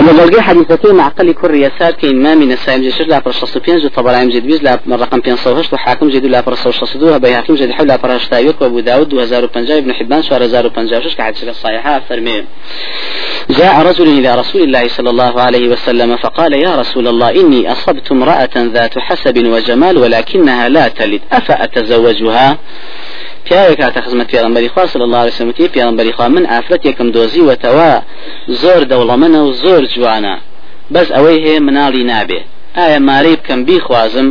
ومبلغي حديثتي معقل كل رياسات كإمام نسائم جشر لا برشاص بينز وطبرائم جد بيز لا رقم بين صوهش وحاكم جد لا برشاص شصدوها بيهاكم جد حول لا برشتايوك وابو داود وهزار وبنجاي ابن حبان شوار هزار وبنجاي شش كحد شكل صحيحة فرمي جاء رجل إلى رسول الله صلى الله عليه وسلم فقال يا رسول الله إني أصبت امرأة ذات حسب وجمال ولكنها لا تلد أفأتزوجها؟ پیاوێک هاتە خزمەت پێغمبەری خوا صلی الله عليه وسلم پێغمبەری خوا من ئافرەتێکم دۆزی وتەوە زۆر دەوڵەمەنە و زۆر جوانە. بەس ئەوەی هەیە مناڵی نابێ. ئایا مارەی بکەم بیخوازم؟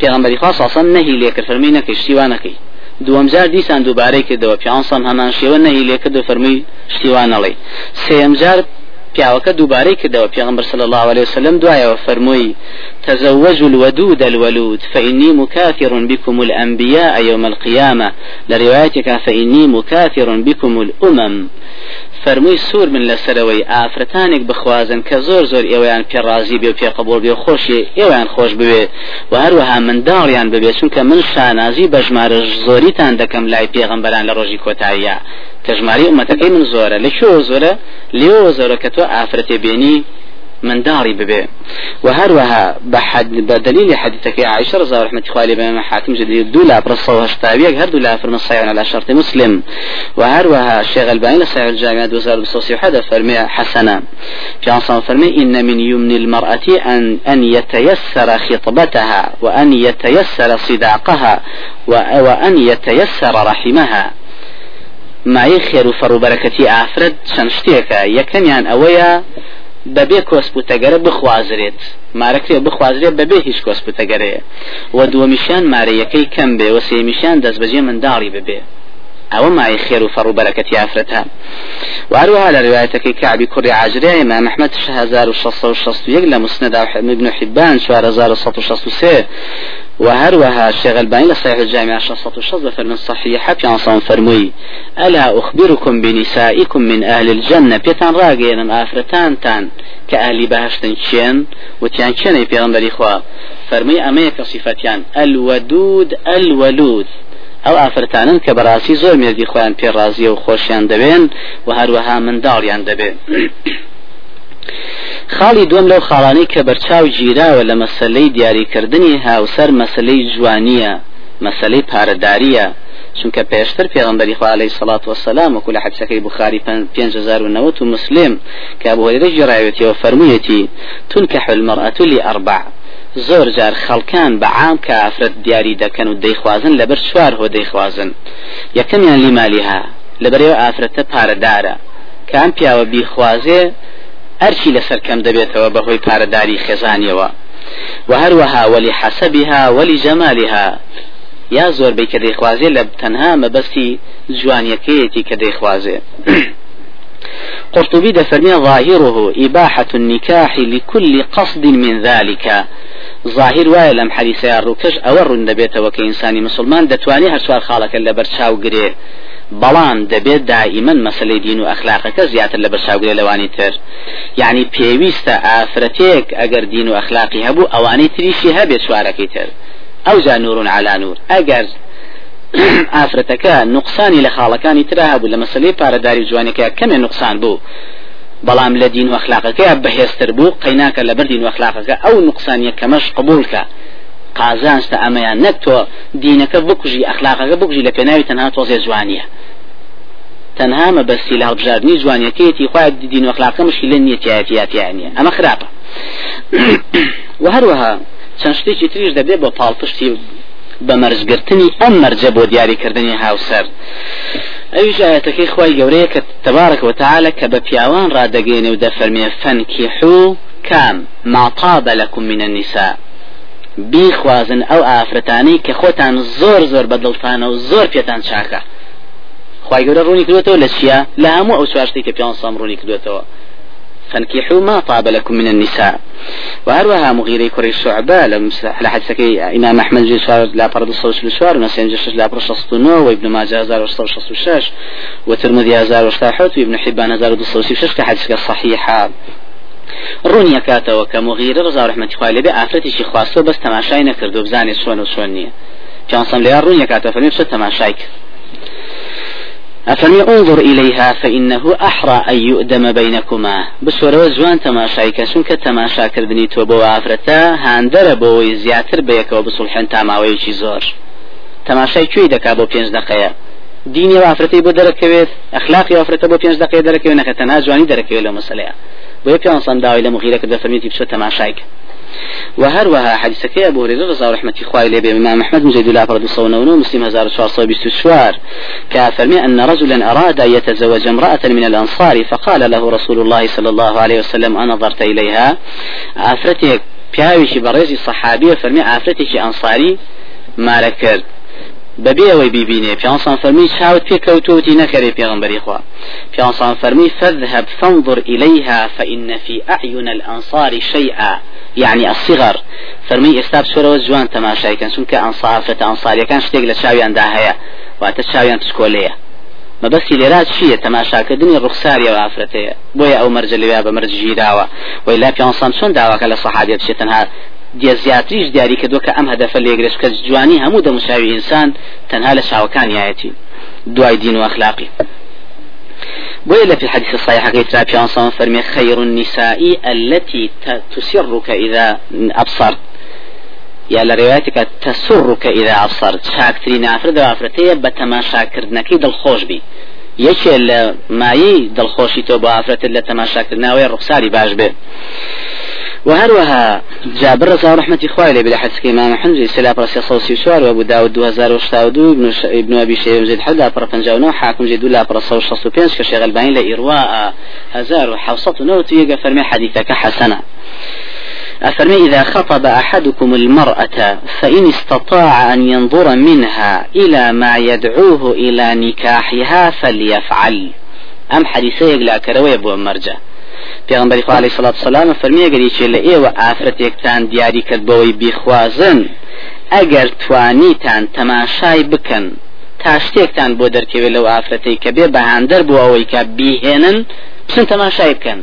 پێغمبەری خوا ساسم نەهی لێکرد فەرمی نەکەی شتیوانەکەی دووەم جار دیسان دووبارەی کردەوە پیانسان هەمان شێوە نەهی لێکرد و فەرمی شتیوانەڵێ سێم جار پیاوەکە دووبارەی کردەوە. پێغمبەر صلى الله عليه وسلم دعاء وفرموي تزوجوا الودود الولود فإني مكاثر بكم الأنبياء يوم القيامة. لروايتك فإني مكاثر بكم الأمم. فەرمووی سوور من لەسەرەوەی ئافرەتانێک بخوازن کە زۆر زۆر ئێوەیان پێڕازی بێ پێقبول بێ خۆشی ئێوەیان خۆش بوێ و هەروەها منداڵیان ببێ چونکە من شانازی بە ژمارە زۆریتان دەکەم لای پێغمبەران لە ڕۆژی کۆتاییە. کە ژماری ئومەتەکەی من زۆرە لە شۆ زۆرە لێوە زۆرە کە تۆ ئافرەتێ بێنی من داري ببي. وهروها بحد بدليل حديثك عائشة رضي الله رحمة خوالي بما حاكم جديد. دولا برصة وهشتاويك هر دولا فرم الصيون على شرط مسلم. وهروها الشيخ الباني لصيح الجامعة دوزار بصوصي وحدة فرمي حسنا في عنصر فرمي إن من يمن المرأة أن, أن يتيسر خطبتها وأن يتيسر صداقها وأن يتيسر رحمها. ما فەڕ و بەرەکەتی ئافرەت چەند شتێکە یەکەمیان ئەوەیە بەبێ کۆسپوتەگەرە بخوازرێت. مارەکرێ بخوازرێت بەبێ هیچ کۆسپوتەگەرەیە و دووەمیشان مارەیەکەی کەم بێ و سێمیشان دەست بەجێ منداڵی ببێ. ئەوە مای خێر و فەڕ و بەرەکەتی ئافرەتە واروها لە روایەتەکەی کعبی کوڕی عاجرەیە ئمام ئەحمەد 1661 لە مسند ابن حبان 4163 وهروها الشيخ الباني لصحيح الجامع شصة الشظة فرمن صحيحة في عنصان فرموي ألا أخبركم بنسائكم من أهل الجنة؟ بيتان راقين آفرتان تان كأهل بهشتن شين وتيان شين في غنبري إخوة فرمي أميك صفتيان الودود الولود. ئەو ئافرەتانن کە بەڕاستی زۆر مێردی خۆیان پێڕازیە و خۆشیان دەبێن و هەروەها منداڵیان دەبێن. خاڵی دوم لەو خاڵانی کە بەرچاو گیراوە لە مەسلەی دیاریکردنی هاوسەر مەسلەی جوانیە مەسلەی پارەداریە. چونکە پێشتر پێغمبەری عليه الصلاة والسلام وكل لە حدسەکەی بخاری 5090 و مسلم کە بۆ هێرە جێڕایەتەوە فەرموویەتی تنكح المرأة لأربع زۆر جار خەڵکان بە عام کە ئافرەت دیاری دەکەن و دەیخوازن لەبەر چوار هۆ دەیخوازن. یەکەمیان لیمالیها لەبەرەوە ئافرەتە پارەدارە. کام پیاوە بیخوازێ هەرچی لەسەر کەم دەبێتەوە بەهۆی پارەداری خێزانیەوە. و هەروەها وەلی حەسەبیها وەلی جەمالیها. یا زۆربەی کە دەیخوازێ لە تەنها مەبەستی جوانیەکەیەتی کە دەیخوازێ. قرطبي دفرمي ظاهره إباحة النكاح لكل قصد من ذلك ظاهر وایە لەم حەلیسەیە ڕووکەش ئەوە ڕوون دەبێتەوە کە ئینسانی مسلمان دەتوانێت هەر سوار خاڵەکە لە بەرچاو گرێ. بەڵام دەبێت دائیمەن مەسلەی دین و ئەخلاقەکە زیاتر لە بەرچاوگرێ لەوانی تر. یعنی پێویستە ئافرەتێک ئەگەر دین و ئەخلاقی هەبوو ئەوانەی تریشی هەبێت چوارەکەی تر. ئەو جا نورون على نور. ئەگەر ئافرەتەکە نقصانی لە خاڵەکانی ترا هەبوو لە مەسلەی پارەداری جوانەکە کەمێ نقصان بوو بەڵام لە دین و ئەخلاقەکە بەهێزتر بوو قەیناکە لە بەر دین و ئەخلاقەکە ئەو نقصانیە کەمەش قبولکە قازانستە ئەمەیان. نەک تۆ دینەکە بکوژی ئەخلاقەکە بکوژی لە پێناوی تەنها تۆزێ جوانیە تەنها مەبەستی لە هەڵبژاردننی جوانیەکەیەتی خخوای دین و ئەخلاقە مشکی لە نیەتیاتیاتیانە ئەمە خراپە. و هەروەها چەند شتێکی تریش دەبێت بۆ پاڵپشتی بە مەرجگرتنی ئەم مەرجە بۆ دیاریکردنی هاوسەر. ئەویش ئاەتەکەی خی گەورەیە کە تبارك وتعالى کە بە پیاوان ڕدەگەینێ و دەفەرمێ فەنکیحو کام ما طاب لكم من النساء. بیخوازن ئەو ئافرەتانی کە خۆتان زۆر زۆر بەدڵتانە و زۆر پێتان چاکە. خی گەورە ڕوونی کردوێتەوە لە چیە لە هەموو ئەو چواشتی کە پیان سام ڕوونی کردوێتەوە. فانكحوا ما طاب لكم من النساء. وهروها مغيري كري شعبة على حدثك إمام أحمد جيشار لا برد الصوش لشوار ونسين جيش لا برد شصتنو وابن ماجه هزار وشصو شصو شاش وترمذي هزار وشتاحوت وابن حبان هزار ودصوص شاش كحدثك صحيحة ڕوونیە کاتەوە کە مغیرە ڕزا ڕحمەتی خوای لەبێ ئافرەتێکی خواستە بەس تەماشای نەکردو بزانێت چۆن و چۆن نییە پیانسەم لێ ڕوونیە کاتە فەرمی بچە تەماشای کرد؟ أفرمي انظر إليها فإنه أحرى أن يؤدم بينكما. بسورة زوان تماشاي كسونك تماشا كردني تو بو عفرتا هاندر بو زياتر بيك وبصلحن تاماوي زور تماشای کوێی دەکا بۆ پێنج دقەیە دینی وافرەتی بۆ دەرەکەوێت ئەخلاقی وافرەتە بۆ پێنج دقەیە دەرەکەوێت نەکە تەنها جوانی دەرەکەوێت لە مەسلەیە. سەنداوی لە مغیرە کە دەفەرمیێتی بچۆ تەماشایک وهروها حديثك يا أبو هريرة رضا رحمة إخوائي لبي إمام أحمد بن زيد الله فرد صونون مسلم هزار شوار بسوار كافرمي أن رجلا أراد أن يتزوج امرأة من الأنصار فقال له رسول الله صلى الله عليه وسلم أنا نظرت إليها. أفرتك پیاوێکی بەڕێزی صحابیە فەرمی ئافرەتێکی ئەنصاری مارە کرد. بەبێ ئەوەی بیبینێ پیانسان فەرمی چاوت پێکەوتوتی نەکەرێ پێغمبەری خوا؟ پیانسان فەرمی فذهب فانظر إليها فإن في أعين الأنصار شيئا يعني الصغر. فرمي استاب سورة جوان تماشای کن؟ چونکە ئەنصار فەتە ئەنصاریەکان شتێک لە چاویاندا هەیە واتە چاویان پسکۆلەیە مەبەستی لێرات چییە تەماشاکردنی ڕوخساری و ئافرەتەیە؟ بۆیە ئەو مەرجە لێویا بە مەرج ژیراوە. وی لا پیانسان چۆن داواکە لە سەحابێ بچێت تەنها دیە زیاتریش دیاری کردو کە ئەم هەدەفە لێگرش کە جوانی هەموو دەموشاوی ئینسان تەنها لە شاوەکانیایەتی دوای دین و ئەخلاقی بويل في الحديث الصحيح قيت رابي عن فرمي خير النساء التي تسرك إذا أبصرت يا لروايتك تسرك إذا أبصرت شاكترين أفرد وأفرتي بتماشا كردنكي دل خوش بي یەکێ لە مایی دڵخۆشی تۆ بۆ ئافرەتت لە تەماشاکردناوەی ڕوخساری باش بێ. وهروها جابر رضا رحمة إخوائي لي بلا حدث إمام حنجي سلا برسي صوصي سوار وابو داود دو هزار وشتاودو ابن, ش... ابن أبي شيء زيد حدا برا فنجاونو حاكم جدو لا برا صوص شخصو بينش كشيغ الباين لإرواء هزار وحوصة نوت يقى فرمي حديثك حسنة. أفرمي إذا خطب أحدكم المرأة فإن استطاع أن ينظر منها إلى ما يدعوه إلى نكاحها فليفعل. أم حديثي لا كروي أبو مرجع. پێغمبەری خوا علیه الصلاة والسلام فەرمیە گەریچێ لە ئێوە ئافرەتێکتان دیاری کرد بەوەی بیخوازن. ئەگەر توانیتان تەماشای بکەن تا شتێکتان بۆ دەرکەوێت لەو ئافرەتەی کە بێ بەهاندەر بوو ئەوەی کە بیهێنن بچن تەماشای بکەن.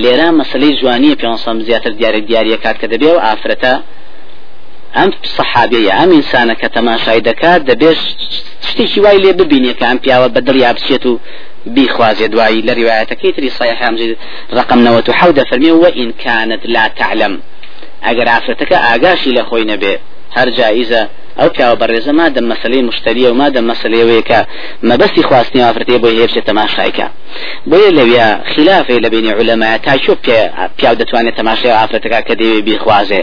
لێرە مەسلەی جوانی پێسەم زیاتر دیارە دیارە کات کە دەبێ و ئافرەتە ئەم سەحابەیە ئەم ئینسانە کە تەماشای دەکات دەبێت شتێکی وای لێ ببینێت کە ئەم پیاوە بەدڵیا بچێت و بيخوازي دواي لرواية كيتري صحيح رقم نوت حودة فرمي وإن كانت لا تعلم. أجر عفرتك آقاشي لخوي نبي. هر جائزة ئەو پیاوە بەڕێزە مادەم مەسلەی مشتریە و مادەم مەسلەیەوەیەکە مەبەستی خواستنی ئافرەتێ بۆ هێرشێ تەماشایکە. بۆیە لەویا خلافی لە بینی علەمای تا چۆ پیاو دەتوانێت تەماشای ئافرەتەکە کە دەوێ بیخوازێ؟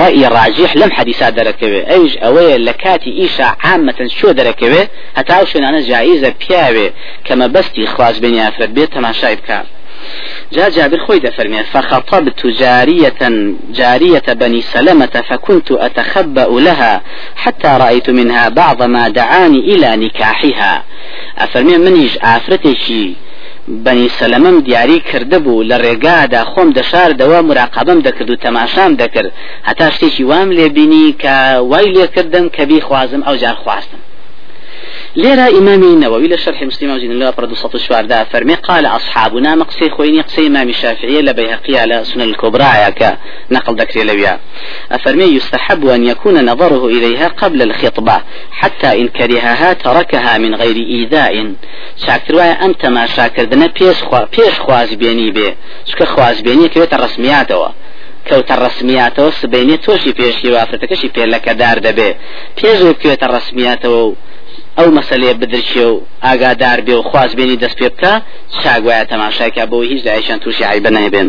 ڕئی ڕاجح لەم حەدیسا دەرەکەوێ. ئەوش ئەوەیە لە کاتی ئیشا عامەتەن شۆ دەرەکەوێ؟ هەتا شوێنانە جاییزە پیاوێ کە مەبەستی خواز بینی ئافرەت بێت تەماشای بکات جاء جابر خويد فرمي فخطبت جارية جارية بني سلمة فكنت أتخبأ لها حتى رأيت منها بعض ما دعاني إلى نكاحها. أفرمي منيش آفرتشي بني سلمم دیاری کرده بوو لە ڕێگادا خۆم دەشاردەوە مراقبم دەکرد و تەماشام دەکرد هەتا شتێکی وام لێبینی کە وای لێکردم کە بی خوازم ئەو جار خواستم. ليرا إمامي النووي لشرح مسلم وزين الله برد صوت شواردا فرمي قال أصحابنا مقصي خويني قصي إمام الشافعي لبيهقي على سنن الكبرى كا نقل ذكر لويا أفرمي يستحب أن يكون نظره إليها قبل الخطبة حتى إن كرهها تركها من غير إيذاء. شاكر ويا أنت ما شاكر دنا بيش خوا بيش خواز بيني بي شكا خواز بيني كويت الرسميات کەوتە ڕسمیاتەوە سبینێ تۆشی پێشی وافرەتەکەشی پێ لەکەدار دەبێ. پێش بکوێتە ڕسمیاتەوە ئەو مەسلەیە بدرچێ و ئاگادار بێ و خواز بێنی دەست پێ بکە چاگوایە تەماشاکە بۆ هیچ دایشان تووشی عیبە نەبێن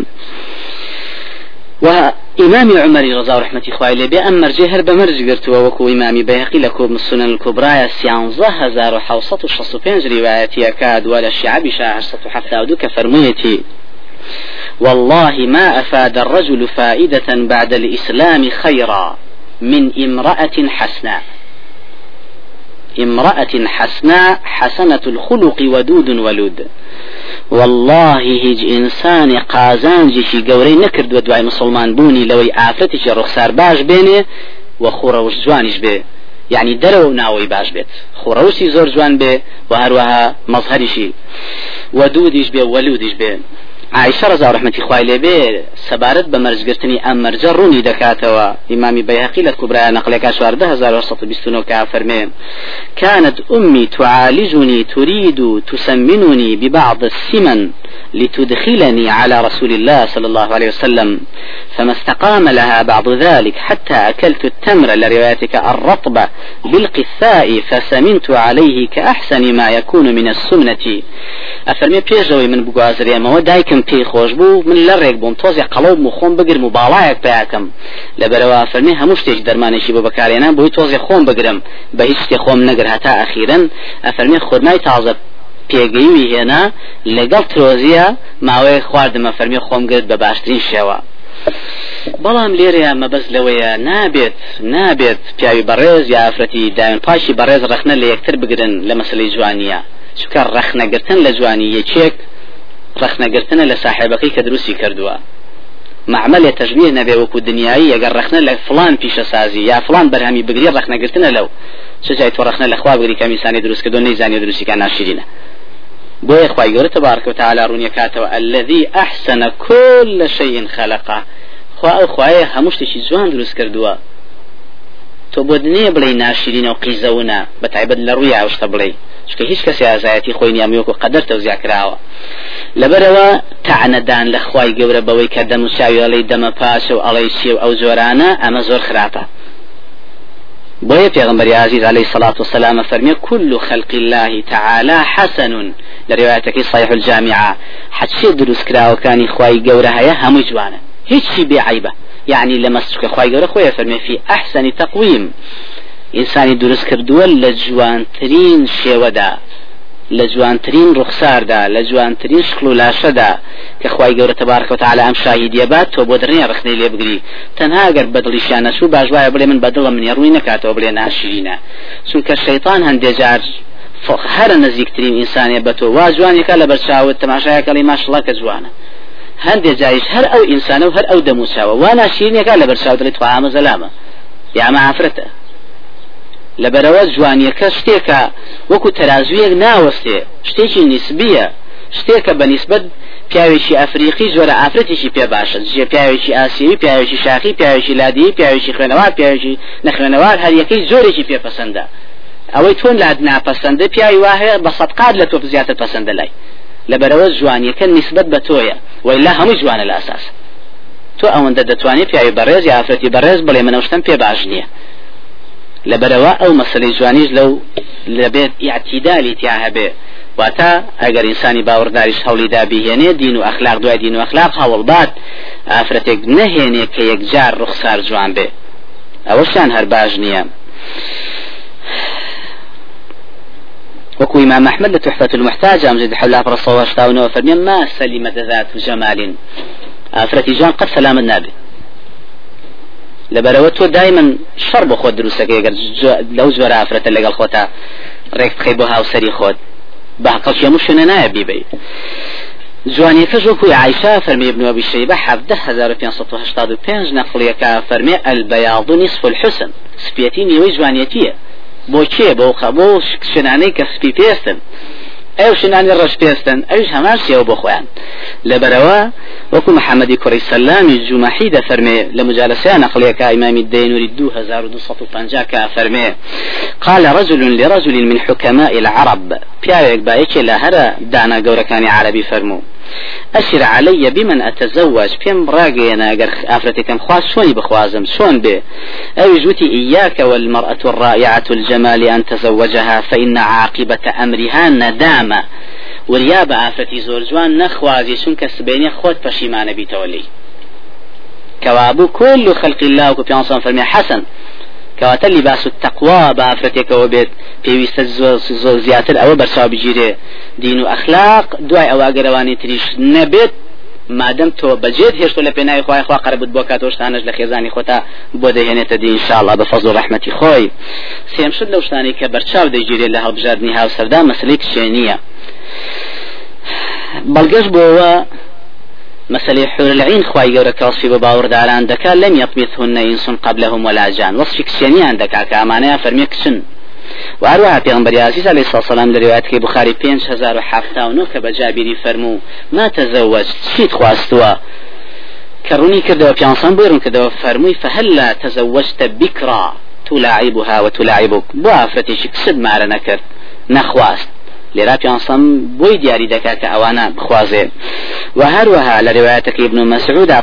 و إمام عمر رضا رحمة إخوائي لبي أم مرجي هر بمرج قرتوا وكو إمامي بيهقي لكو من السنن الكبرى سيانزه هزار وحوصة وشخص بينج رواياتي أكاد ولا الشعب شاعر سطو حتى ودوك فرميتي والله ما أفاد الرجل فائدة بعد الإسلام خيرا من امرأة حسناء امرأة حسناء حسنة الخلق ودود ولود. والله هیچ ئینسانی قازانجیشی گەورەی نەکرد وە دوای مسلمان بوونی لەوەی ئافرەتێکی ڕوخسار باش بێنێ و خوڕەوش جوانیش بێ. یعنی و ناوەی باش بێت. خوڕەوسی زۆر جوان بێ و هەروەها مەزهریشی و دوودیش بێ. عائشة رضا رحمتي خوای لێبێ سەبارەت بە مەرجگرتنی ئەم مەرجە ڕوونی دەکاتەوە ئیمامی بەیهقی لە کوبرا نقلێکا شواردە 1920 فرمي كانت أمي تعالجني تريد تسمنني ببعض السمن لتدخلني على رسول الله صلى الله عليه وسلم فما استقام لها بعض ذلك حتى أكلت التمر لروايتك الرطبة بالقثاء فسمنت عليه كأحسن ما يكون من السمنة. أفرمي بيجوي من بقوازر ما دايكم پێی خۆش بوو من لە ڕێک بووم تۆزی قەڵەوم و خۆم بگرم و باڵایەک پیاکەم لەبەرەوە فەرمی هەموو شتێک دەرمانێکی بۆ بەکارێنان بۆی تۆزی خۆم بگرم. بە هیچ شتێ خۆم نەگر هەتا ئەخیرن. ئەفەرمی خورمای تازە پێگەیوی هێنا لەگەڵ ترۆزیە ماوەی خواردمە فەرمی خۆم گرت بە باشترین شێوە. بەڵام لێرەیە مەبەس لەوەیە نابێت نابێت پیاوی بەڕێز یافرەتی داوێن پاشی بەڕێز ڕخنە لە یەکتر بگرن لە مەسلەی جوانیە. چکە ڕخنەگرتن لە جوانی یەکێک ڕەخنەگرتنە لە ساحێبەکەی کە دروستی کردووە. معمل تشبيه نبي وكو دنياي اگر رخنا لفلان پیش سازي يا فلان برهمي بگري رخنا قرتنا لو شجاي تو رخنا لخوا بگري كم انساني دروس كدو نيزاني دروسي كان ناشرينه بو اخوة يقول تبارك وتعالى روني كاتو الذي أحسن كل شيء خلقه. خوا اخوة هموش تشي جوان دروس كردوا تو بۆ دنیا بڵێ ناشرینە و قیزەونە بە تایبەت لە چکە هیچ کەسی ئازایەتی خۆی نیامیوەکو قەدەر تەوزیا کراوە. لەبەرەوە تعنەدان لە خوای گەورە بەوەی کە دەم و چاوی ئەڵەی دەمە پاشە و ئەڵەی چێ و ئەو جۆرانە ئەمە زۆر خراپە. بۆیە پێغمبەری عزیز عليه الصلاة والسلام فرمي كل خلق الله تعالى حسن لروايتك صحيح الجامعة. حتشي دروس كراو كان خواي قورة هيا هم جوانا هيك شي بعيبة يعني لما سوك خواي قورة خويا فرمي في أحسن تقويم إنساني دروس كردوه لجوان ترين شيودا لە جوانترین ڕوخساردا لە جوانترین شکل و لاشەدا کە خی گەورە تعالی ئەم شاهیدیە بات تۆ بۆ دڕنیە ڕخنەی لێ بگری. تەنها گەر بەدڵیشیان نەچوو باش وایە بڵێ من بەدڵە منێ ڕووی نکاتەوە بڵێ ناشرینە چونکە شەیطان هەندێجار هەرە نزیکترین ئینسانێ بە تۆ وا جوانێکە لە بەرچاوت تەماشایەکەڵی ماشڵەکە جوانە. هەندێک جایش هەر ئەو ئینسانە و هەر ئەو دەموچاوە وا ناشرینێکە لە بەرچاو دڵی توامە زەلامە. یامە ئافرەتە لەبەرەوە جوانیەکە شتێکە. وەکو تەرازویەک ناوەستێ شتێکی نیسبیە. شتێکە بە نیسبت پیاوێکی ئەفریقی زۆرە ئافرەتێکی پێ باشە جێ پیاوێکی ئاسیوی پیاوێکی شاخی پیاوێکی لادی پیاوێکی خوێنەوار پیاوێکی نەخوێنەوار هەر یەکەی زۆرێکی پێپەسەندە ئەوەی تۆن لات ناپەسەندە پیاوی واهەیە بە سەدقات لە تۆ زیاتر پەسەندە لای. لەبەرەوە جوانیەکە نسبت بە تۆیە. وەلا هەموو جوانە لە ئاساس. تۆ ئەوەندە دەتوانێت پیاوی بەڕێز یا ئافرەتی بەڕێز بڵێ منەوشتم پێ باش نییە. لبروا أو مسألة جوانيج لو لبيت اعتدالي تياها به. واتا اگر انسانی باورداریش هەولی دابیهێنێ دین و ئەخلاق دوای دین و ئەخلاق هەوڵبات ئافرەتێک نەهێنێ کە یەکجار ڕوخسار جوان بێ ئەوەشان هەر باش نییە وكو إمام أحمد لتحفة المحتاج أمجد حول فرصة واشتاونه فرمي ما سلم ذات جمال. أفرتي جان قد سلام النبي لەبەرەوە تۆ دایمەن شەڕ بە خۆت دروستەکە گەر لەو زۆر ئافرەتە لەگەڵ خۆتا ڕێک بخەی بۆ هاوسەری خۆت باقەڵ هەموو شوێنە نایە بیبی. جوانیەکە ژۆکوی عیشا فەرمی ابن أبي شيبة حفده هزار وبيانصد وهشتاد وبينج نقليك فەرمێ البياض نصف الحسن. سبيتي نيوي جوانيتية بۆ کێ بۆ خەبۆ شنانەی کە سپی پێستن. ئەو شنانی ڕەش پێستن ئەوش هەمان بۆ خۆیان. لەبەرەوە وەکو محەممەدی کوڕی سەلامی جومەحی دەفەرمێ لە مجالسیان نقلەکە ئیمامی دەینوری 2250 کە فەرمێ قال رجل لرجل من حكماء العرب پیاوێک باەکێ لە هەرە دانا گەورەکانی عربی فەرموو. أسر علي بمن أتزوج بيم راقينا أجر أفرتي كم خواص شوني بخوازم؟ شون به أو جوتي إياك والمرأة الرائعة الجمال أن تزوجها فإن عاقبة أمرها ندامة. وريا بأفرتي زور جوان نخوازي شنك سبيني خود پشيمان بيتولي. كوابو كل خلق الله وكبيان صنف فرمي حسن. كواتە لباس التقوى بافرەتێکەوە بێت. پێویستە زۆر زیاتر ئەوە بەرچاو بگیرێ. دین و ئەخلاق دوای ئەوە گەرەوانی تریش نەبێت. مادەم تۆ بەجێت هێشتۆ لە پێناوی خخوای خوا قەربت بۆ کاتۆشتانش لە خێزانی خۆتا بۆ دەهێنێتە دی انشاءله بە فەز و ڕحمەتی خۆی. سێمشت لەو شتانی کە بەرچاو دەگیرێت لە هەڵبژاردننی هاوسەردا مەسلەی کشێنیە بەڵگەش بۆەوە مسألة حور العين خواي جورا كوصي بباور داران دكا لم يطمثهن إنس قبلهم ولا جان وصف كسينيان دكا كامانا فرمي كسن وهروها پیغمبر عزیز علیه الصلاة والسلام لروايات كي بخاري بينش هزار وحفتاونو كبجابيري فرمو ما تزوج شيت خواستوا كروني كردوا بيانسان بويرون كردوا فرموي فهلا تزوجت بكرا تلاعبها وتلاعبك بوافرتي شك سد نخواست لێرا پیانسەم بۆی دیاری دەکا کە ئەوانە بخوازێ. و هەروەها لە ڕێوایەتەکە ابن مەسعودا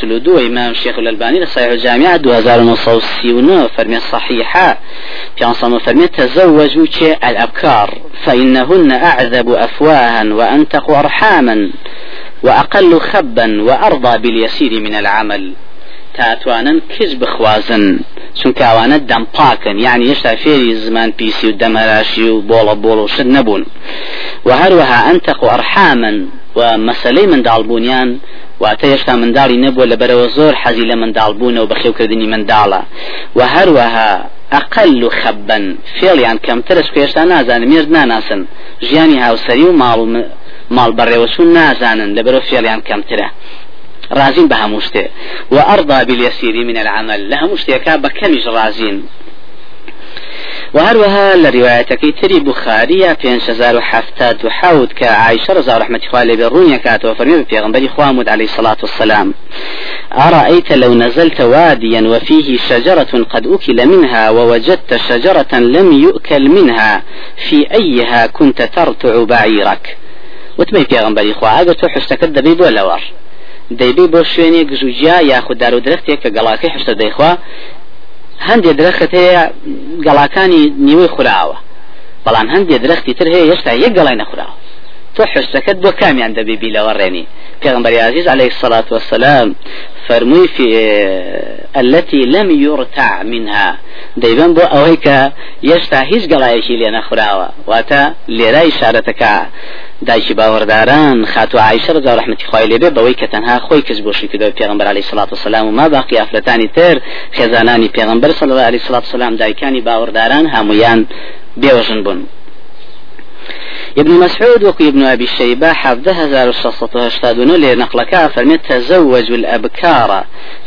سلودو إمام الشيخ الألباني لصحيح الجامعة دو هزار ونصوص سيونو فرمي الصحيحة في أنصام فرمي تزوجوا الأبكار فإنهن أعذب أفواها وأنتق أرحاما وأقل خبا وأرضى باليسير من العمل. تاتوانن کچ بخوازن؟ چونکە ئەوانە دەمپاکن یعنی هێشتا فێری زمان پیسی و دەمەراشی و بۆڵە بۆڵ و شت نەبوون. و هەروەها ئەنتەق و ئەرحامن و مەسلەی منداڵبوونیان واتە هێشتا منداڵی نەبووە لەبەرەوە زۆر حەزی لە منداڵبوونە و بەخێوکردنی منداڵە. و هەروەها ئەقل و خەبن فێڵیان کەمترە هێشتا نازانن مێرد ناناسن. ژیانی هاوسەری و ماڵ ماڵ بەڕێوەچوون نازانن لەبەرەوە فێڵیان کەمترە. رازين بها مشتي. وأرضى باليسير من العمل. لها مشتي بكمج رازين. وهروها لروايتك. تري بخارية في شزار حفتات وحاود كعائشة رضا رحمة الله بالرون يكات وفرمي في غنبري خوامد عليه الصلاة والسلام. أرأيت لو نزلت واديا وفيه شجرة قد أكل منها ووجدت شجرة لم يؤكل منها في أيها كنت ترتع بعيرك. وتمي في غنبري خواه أقول تحشتك الدبيب دەیبێ بۆ شوێنێک زوجیا یاخود دار و درختێک کە گەڵاکەی حشتە دەیخوا هەندێک درەخت هەیە گەڵاکانی نیوەی خوراوە. بەڵام هەندێک درەختی تر هەیە هێشتا یەک گەڵای نەخوراوە. تۆ حشتەکەت بۆ کامیان دەبێبی لەوە ڕێنی پێغمبەر عزيز عليه الصلاة والسلام فرموي في التي لم يرتع منها. دەیبم بۆ ئەوەی کە یەشتا هیچ گەڵایەکی لێ نەخوراوە. واتە لێرای شارەتەکە. دایکی باوەڕداران خاتو عیشە ڕزا ڕحمەتی خوای لێبێ بەوەی کە تەنها خۆی کەس بۆشی کردەوە پێغمبەر علی سڵات وسلام و ما باقی ئافرەتانی تر خێزانانی پێغمبەر الله علیه سڵات وسلام دایکانی باوەڕداران هەمویان بێوەژن بوون. ابن مسعود وكي ابن أبي الشيبة حفظ هزار الشخصة هشتادون لنقلك فرمت تزوج الأبكار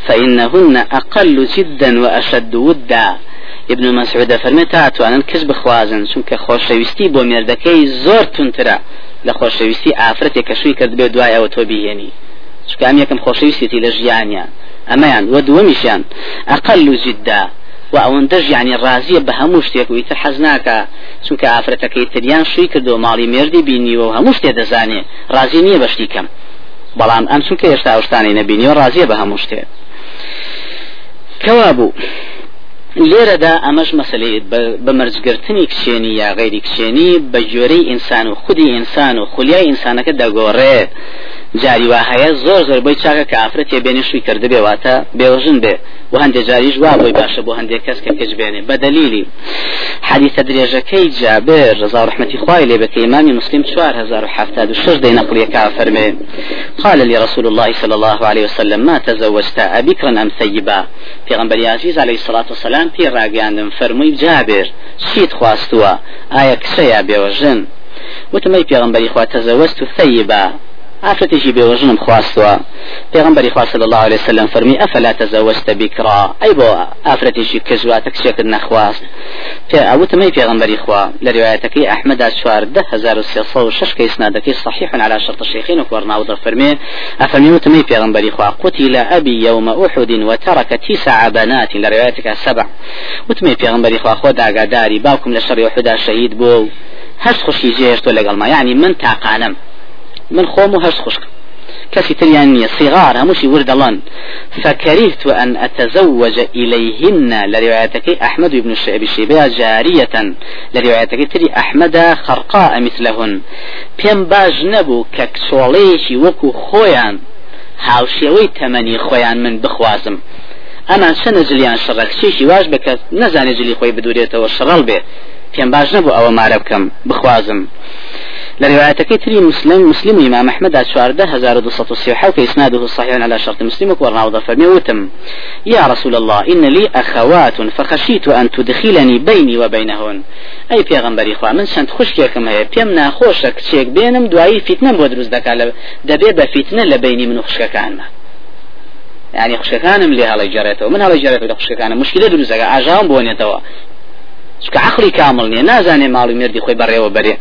فإنهن أقل جدا وأشد ودا. ابن مسعود فرمت أتوانا كسب خوازن شنك خوشويستي بو مردكي زور تنترا لخوشويستي آفرتي كشوي كرد بيو دواء أو توبيهني شنك أم يكم خوشويستي لجيانيا أما ودومشيان أقل جدا. و ئەوەندەش یعنی ڕازیە بە هەموو شتێک و ئیتر حەز ناکە چونکە ئافرەتەکەی تریان شووی کردو ماڵی مێردی بینیوە و هەموو شتێ دەزانێ ڕازی نییە بەشتی کەم. بەڵام ئەم چونکە هێشتا شتانی نەبینیەوە ڕازیە بە هەموو شتێ کەوا بوو لێرەدا ئەمەش مەسلەی بەمەرجگرتنی کچێنی یا غیری کچێنی بە جۆرەی ئینسان و خودی ئینسان و خولیای ئینسانەکە دەگۆڕێ. جاری وا هەیە زۆر زۆر بۆی چاکە کە ئافرەت بێنێ شووی کرده بێ واتە بێوەژن بێ. و هەندێک جاریش وا بۆی باشە بۆ هەندێک کەس کە کچ بێنێ. بە دلیلی حەدیسە درێژەکەی جابر ڕزا ڕەحمەتی خوای لێ بکە ئیمامی مسلم 4076 دەی نەقلیەکە فەرمێ قال لي رسول الله صلى الله عليه وسلم ما تزوجت أبكرا أم ثيبا پێغەمبەری عەزیز عليه الصلاة والسلام پێی ڕاگەیاندم فەرمی جابر چیت خواستووە ئایا کچە یا بێوەژن وتمي في غنبري خوا تزوجت ثيبا ئافرەتێکی بێوەژنم خواستووە پێغمبەری خوا صلی الله عليه وسلم فەرمی ئەفلا تەزەوەجت بکرا ئەی بۆ ئافرەتێکی کەژواتە کچێکت نەخواست پێ ئەوتمەی پێغمبەری خوا لە روایەتەکەی ئەحمەدا چواردە هزار و سێسە و شش کە ئسنادەکەی صحيح على شرط الشيخين وكورناوض فرمي. أفرمي وتمي بيغمبري خوا قتل أبي يوم أحد وترك تسع بنات. لروايتك سبع. وتمي بيغمبري خوا خوا داغاداري باوكم لشر وحدا شهيد بو. هەش خوشی جێشتۆ لەگەڵما یعنی من تاقانم. من و هەست خوشک كسي تريان صغار هەمووشی وردەڵان فكرهت أن أتزوج إليهن لروايتك أحمد بن الشعب الشيبية جارية. لروايتك تري أحمد خرقاء مثلهن. بيم باج نبو ككسوليشي وكو خويان. هاوشێوەی تەمەنی خۆیان من بخوازم. ئەمان چەنە جلیان شڕک چێکی واش بکە نەزانێ جلی خۆی بدورێتەوە شڕڵ بێ پێم باش نەبوو ئەوە بخوازم. لروايتك تري مسلم مسلم إمام أحمد شوارده هزار دوسط السيحة إسناده صحيح على شرط مسلم وكورنا وضفرني وتم يا رسول الله إن لي أخوات فخشيت أن تدخلني بيني وبينهن. أي پیغمبر إخوة من سنت خوش كيكم هي بيم ناخوشك تشيك بينم دعاي فتنة بودروز دكا دبي بفتنة لبيني من خوشك كان ما يعني خوشكانم لي هلا جريته من هلا جريته خوشكانم مشكلة دروزة أجام بونيتوا چکە عقلی کامل نییە نازانێ ماڵی مردی خۆی بەڕێوە بەرێ.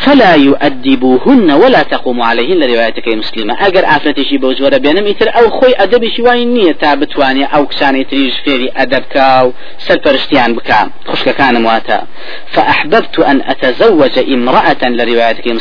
فلا يؤدبوهن ولا تقوم عليهن لروايتك مسلمة. أجر آفرتي شي بوجورة بينهم يتر أو خوي شي وين نية تابتواني أو كساني تريج فيري أدب كاو سلبرشتيان بكام خشك كان مواتا فأحببت أن أتزوج امرأة لروايتك مسلمة.